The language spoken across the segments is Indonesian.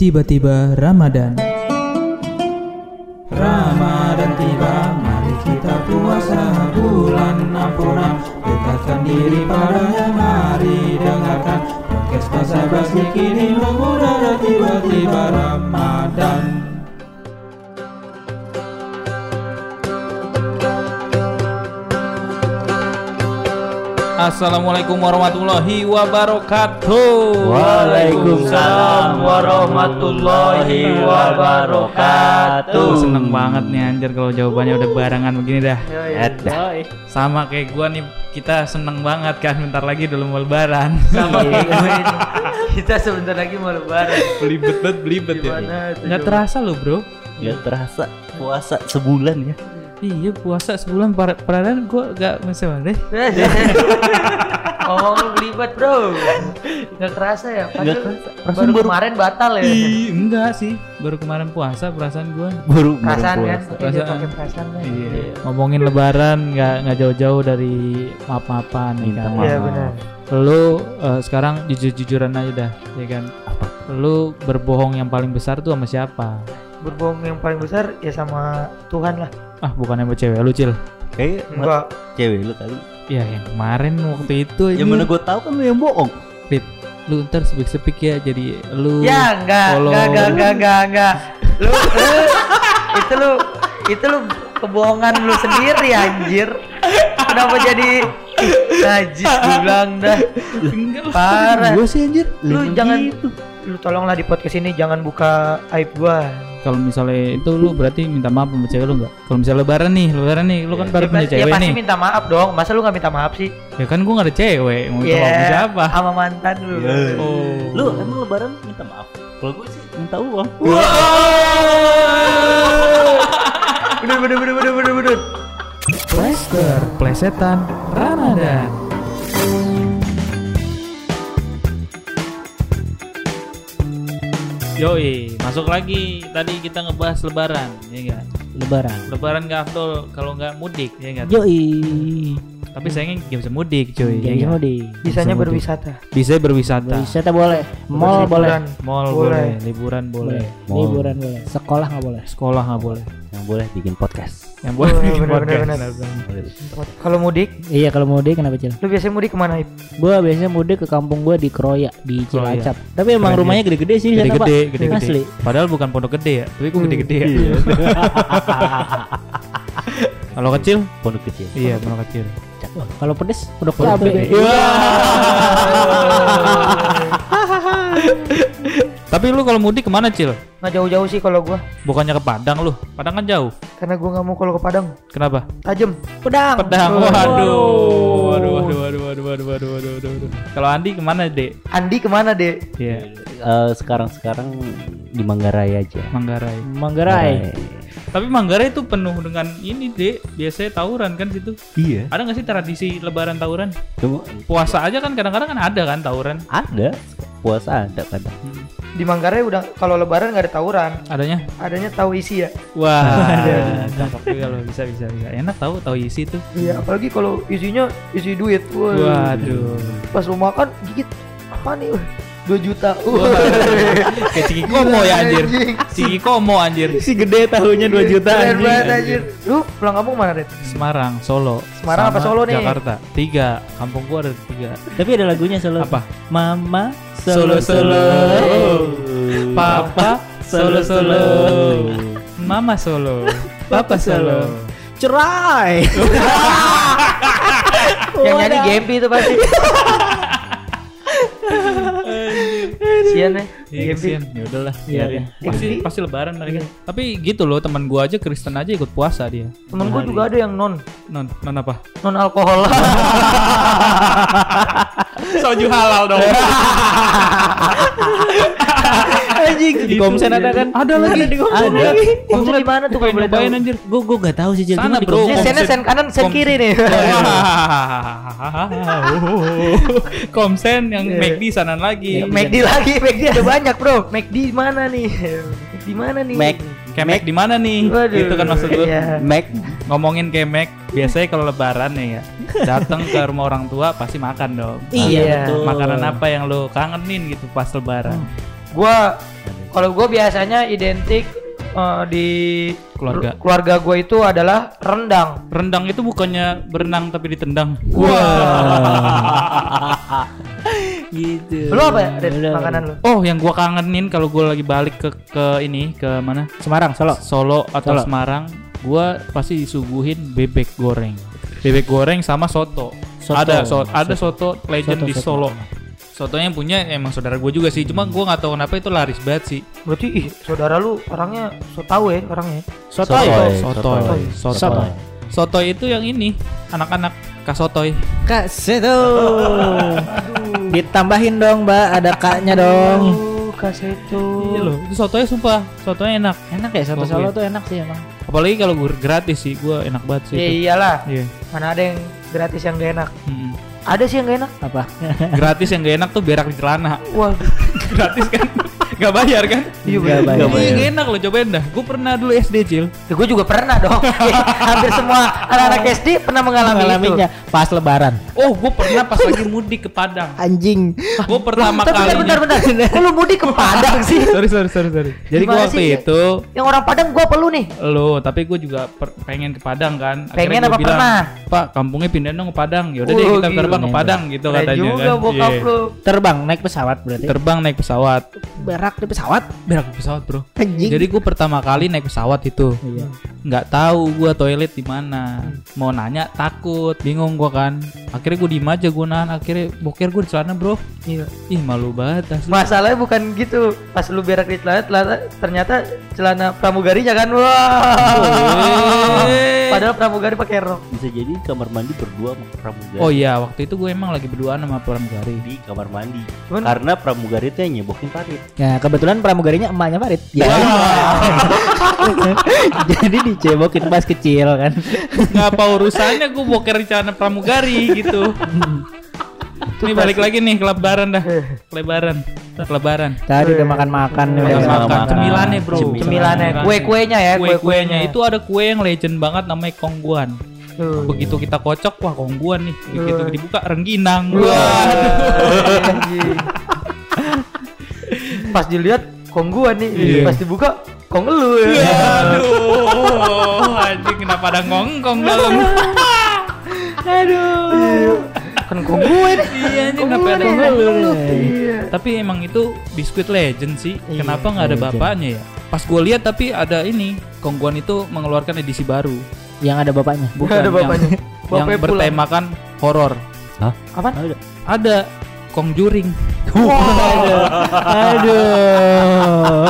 Tiba-tiba Ramadan. Ramadan tiba, mari kita puasa bulan ampunan. Dekatkan diri padanya, mari dengarkan podcast bahasa basi kini mengudara tiba-tiba Ramadan. Assalamualaikum warahmatullahi wabarakatuh. Waalaikumsalam warahmatullahi wabarakatuh. Tuh seneng banget nih anjir kalau jawabannya udah barengan begini dah. Edah. Sama kayak gua nih kita seneng banget kan bentar lagi udah mau lebaran. Sama. Kita sebentar lagi mau lebaran. belibet banget belibet ya. Coba? terasa lo bro. Gak terasa puasa sebulan ya. Iya puasa sebulan par- padahal gua gak masalah deh. Ngomong lu belibet bro. Gak kerasa ya. Padahal baru, kerasa. Perasaan baru- kemarin batal ya. Ih, enggak sih. Baru kemarin puasa perasaan gua. Baru perasaan kan. puasa. Iya, dia Perasaan. pakai perasaan kan. Iya. Ngomongin lebaran nggak nggak jauh-jauh dari maaf-maafan ya Minta kan. Iya, benar. Lu eh, sekarang jujur-jujuran aja dah, ya kan? Lu berbohong yang paling besar tuh sama siapa? Berbohong yang paling besar ya sama Tuhan lah. Ah, bukan sama cewek lu, Cil. Kayak Enggak. cewek lu kali. Ya, yang kemarin waktu itu Yang mana gue tahu kan lu yang bohong. Rit, lu ntar sepik-sepik ya jadi lu Ya enggak, follow- enggak, enggak, enggak, enggak, enggak. Lu, lu itu lu itu lu kebohongan lu sendiri anjir. Kenapa jadi najis gue bilang dah. Parah. Gua sih anjir. Lu jangan lu tolonglah di podcast ini jangan buka aib gua. Kalau misalnya itu lu berarti minta maaf sama cewek lu enggak? Kalau misalnya lebaran nih, lebaran nih, lu kan baru Ya, punya ya cewek pasti nih. minta maaf dong. Masa lu nggak minta maaf sih? Ya kan gua gak ada cewek, mau minta Iya. maaf sama siapa? Sama mantan lu. Iya. Oh. Lu emang lebaran minta maaf. Kalau gue sih minta uang. Bener bener bener bener bener bener. Plaster, plesetan Ramadan. Yoi, masuk lagi. Tadi kita ngebahas lebaran, ya enggak? Lebaran. Lebaran nggak afdol kalau nggak mudik, ya enggak? Yoi. Tapi sayangnya nggak bisa mudik, cuy. ya Jadi nggak? mau di Bisanya mudik. berwisata. Bisa berwisata. wisata boleh, mall boleh. Mall Boleh. boleh, liburan boleh, boleh, liburan boleh, sekolah nggak boleh. sekolah nggak boleh. Yang boleh bikin podcast. Yang boleh Oh, bikin bener, podcast. bener, Kalau mudik, Iya kalau mudik kenapa cil? lu biasanya mudik ke mana? Gua biasanya mudik ke kampung gua di Kroya di Kroya. Cilacap. Tapi emang Keren rumahnya gede-gede sih. Gede-gede, gede-gede. Asli. Padahal bukan pondok gede ya, tapi kok gede-gede ya. Kalau kecil pondok kecil. Iya, pondok kecil. Kalau pedes pondok cabe. Iya. Iya. Tapi lu kalau mudik ke mana Cil? Nggak jauh-jauh sih kalau gua. Bukannya ke Padang lu? Padang kan jauh. Karena gua nggak mau kalau ke Padang. Kenapa? Tajem. Pedang. Pedang. Waduh. Waduh, waduh, waduh, waduh, waduh, waduh, waduh, waduh. waduh. Kalau Andi ke mana dek? Andi ke mana dek? Iya. Yeah. Uh, sekarang sekarang di Manggarai aja. Manggarai. Manggarai. Manggarai. Tapi Manggarai itu penuh dengan ini, Dek. Biasanya tawuran kan situ. Iya. Ada nggak sih tradisi lebaran tawuran? Cuma Puasa aja kan kadang-kadang kan ada kan tawuran. ada puasa ada kadang. Di Manggarai udah kalau Lebaran nggak ada tawuran, Adanya? adanya tahu isi ya. Wah, cakep juga loh. Bisa, bisa, bisa. Enak tahu tahu isi tuh. Iya, apalagi kalau isinya isi duit. Wah. Waduh. Pas lu makan gigit apa nih? Wah, 2 juta. Wah. Kayak Ciki Komo ya anjir. Ciki Komo anjir. Si gede tahunya 2 juta Keren anjing. banget anjir. Lu pulang kampung mana, Red? Semarang, Solo. Semarang apa Solo nih? Jakarta. Tiga. Kampung gua ada tiga. Tapi ada lagunya solo. Apa? Mama Solo Solo. Papa Solo Solo. Mama Solo. Papa Solo. Cerai. Yang nyanyi Gempi itu pasti. Sian ya. Iya, kesian. Ya udahlah, Iya, biarin. iya. Pasti pasti lebaran mereka. Tapi gitu loh, teman gua aja Kristen aja ikut puasa dia. Temen gua juga ada yang non Non non apa? non alkohol. Soju halal dong. Anjing di Komsen ada kan? Ada lagi. di Komsen Ada. lagi. Komsen di mana tuh kalau boleh tahu? Anjir. Gue gue gak tahu sih Gimana di bro. Komsen? Sennya sen kanan, sen kiri nih. Komsen yang Iya. McD sana lagi. McD lagi, McD ada banyak bro. McD di mana nih? Di mana nih? Mac Kemek di mana nih? Waduh. Itu kan maksud lu. Iya. Mac Ngomongin kemek, biasanya kalau lebaran ya, datang ke rumah orang tua pasti makan dong. Iya Iya. betul. Makanan apa yang lu kangenin gitu pas lebaran? Gua Kalau gue biasanya identik eh, di Keluarga. keluarga gue itu adalah rendang. Rendang itu bukannya berenang tapi ditendang. gitu. Lu apa ya Red, makanan lu? Oh, yang gua kangenin kalau gua lagi balik ke ke ini ke mana? Semarang, Solo. Solo atau Solo. Semarang, gua pasti disuguhin bebek goreng. Bebek goreng sama soto. Soto. Ada so, ada soto legend Soto, di soto. Solo. Sotonya yang punya emang saudara gue juga sih, cuma gua nggak tahu kenapa itu laris banget sih. Berarti ih, saudara lu orangnya so tahu ya orangnya. Sotoy. Sotoy. Sotoy. Sotoy. Sotoy. Sotoy. Sotoy itu yang ini, anak-anak kasotoy. Kak Seto. Ditambahin dong, Mbak, ada kaknya dong. Kaseto. Iya loh, itu sotonya sumpah, sotonya enak. Enak ya soto. Solo tuh enak sih emang. Apalagi kalau gue gratis sih, gua enak banget sih. Ya itu. iyalah. Iya. Mana ada yang gratis yang gak enak? Ada sih yang gak enak. Apa? gratis yang gak enak tuh berak di celana Wah, gratis kan Gak bayar kan Iya, Nggak bener. bayar. Gak enak loh cobain dah Gue pernah dulu SD Cil ya, gue juga pernah dong. Hampir semua anak-anak SD pernah mengalami Mengalaminya itu. pas lebaran. Oh gue pernah pas lagi mudik ke Padang Anjing. Gue pertama Tapi bentar, bentar. Kok lu mudik ke Padang sih? Sorry sorry sorry sorry Jadi gue waktu sih? itu Yang orang Padang gua apa lu nih? Lo tapi gue juga pengen ke Padang kan Pengen apa pernah? Pak kampungnya pindahin dong ke Padang Yaudah deh Oh, kita terbang ke Padang gitu katanya juga kan bokap Iya. lu. Terbang naik pesawat berarti. Terbang naik pesawat Berak di pesawat. Berak di pesawat bro Anjing. Jadi gue pertama kali naik pesawat itu Iya. nggak tahu gua toilet di mana mau nanya takut bingung gua kan akhirnya gue diem aja gue nahan akhirnya boker gue di celana bro Iya. ih malu banget asli Masalahnya bukan gitu. Pas lu berak di celana, ternyata celana pramugarinya kan. Wah. Padahal pramugari pakai rok. Bisa jadi kamar mandi berdua sama pramugari. oh iya waktu itu gue emang lagi berduaan sama pramugari di kamar mandi. Cuman- Karena pramugari itu yang nyebokin Farid. Ya kebetulan pramugarinya emaknya Farid. Ya. Jadi dicebokin pas kecil kan. ngapa urusannya gue boker di celana pramugari gitu Nih balik lagi nih ke lebaran dah Lebaran Lebaran Tadi udah makan-makan nih, udah Makan. Makan. Cemilannya bro. Cemilan. Cemilannya, kue-kuenya ya, Kue-kuenya. Itu ada kue yang legend banget namanya kongguan. Tuh. Begitu kita kocok wah kongguan nih. Begitu dibuka rengginang. Wah. Pas dilihat kong gua nih, Iya. pas dibuka kong lu ya. Aduh, anjing kenapa ada ngongkong dalam? Aduh. Kan kong gue nih. Iya, anjing kenapa ada nih. ngongkong? Iya. Tapi emang itu biskuit legend sih. Iya, Kenapa nggak ada legend. bapaknya ya? Pas gue lihat tapi ada ini, Kongguan itu mengeluarkan edisi baru. yang ada bapaknya. Bukan ada bapaknya. yang, yang bertemakan horor. Apaan? Ada Kongjuring. Aduh.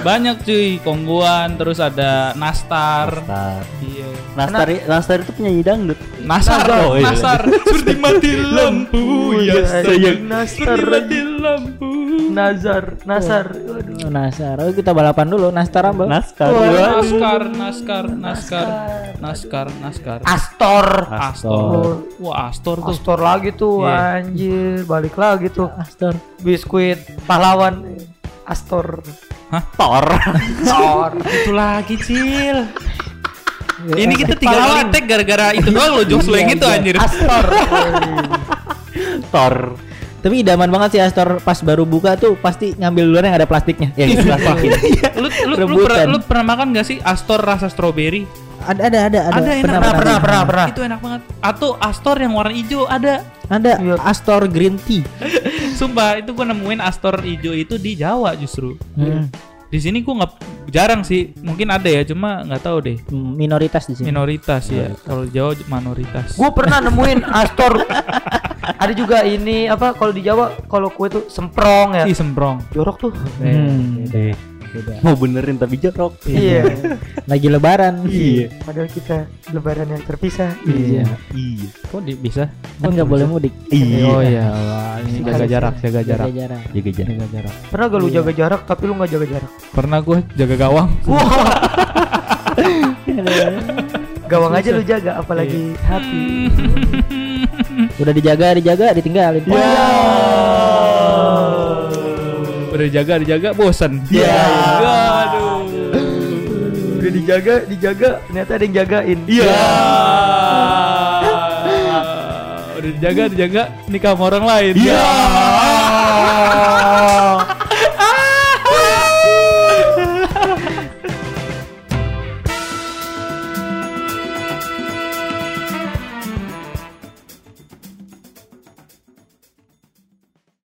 Banyak cuy, Kongguan, terus ada Nastar. Nastar. Iya. Nastar, Nastar itu penyanyi dangdut. Nasar, Oh, iya. Nasar, seperti mati lampu ya sayang, Nastar mati lampu. Nazar, Nasar. Aduh. Nasar. Oh, kita balapan dulu. Nastar Ambel. Naskar. Wah. Naskar, naskar, naskar, naskar, naskar. Astor. Astor. Wah, Astor tuh. Astor lagi tuh Iya. anjir, balik lagi tuh. Astor. Biskuit pahlawan Astor. Hah? Tor. Astor. Itu lagi, Cil. Iya. Ini kita tiga kali tag gara-gara itu doang lo jokes lo yang itu anjir. Astor. Tor. Tapi idaman banget sih Astor pas baru buka tuh pasti ngambil duluan yang ada plastiknya. Yang diplastikin. lu, lu, lu, pernah, lu pernah makan gak sih Astor rasa strawberry? Ada ada ada ada. Ada, enak. Pernah, pernah, pernah, pernah. Itu enak banget. Atau Astor yang warna hijau ada. Ada Iya. Astor Green Tea. Sumpah itu gua nemuin Astor hijau itu di Jawa justru. Hmm. Di sini gua nggak jarang sih. Mungkin ada ya, cuma nggak tahu deh. Hmm, Minoritas di sini. Minoritas ya. Kalau di Jawa minoritas. Gue pernah nemuin Astor. Ada juga ini apa kalau di Jawa kalau kue tuh semprong ya. Ih semprong. Jorok tuh. Hmm. Beda. mau benerin tapi jorok. Iya. Lagi lebaran. Iya. Padahal kita lebaran yang terpisah. Iya. Iya. Kok di, bisa? Kan nggak boleh mudik. Iya. Oh iya, wah, ini jaga jarak, jaga jarak. Jaga jarak. Jaga jarak. Jaga jarak. Pernah gak lu jaga jarak tapi lu nggak jaga jarak? Pernah gue jaga gawang. Gawang aja lu jaga apalagi hati. Udah dijaga, dijaga, ditinggalin. Ya. Udah dijaga, dijaga, bosan. Ya. Aduh. Udah dijaga, dijaga, ternyata ada yang jagain. Iya. Udah dijaga, dijaga, nikah sama orang lain. Iya.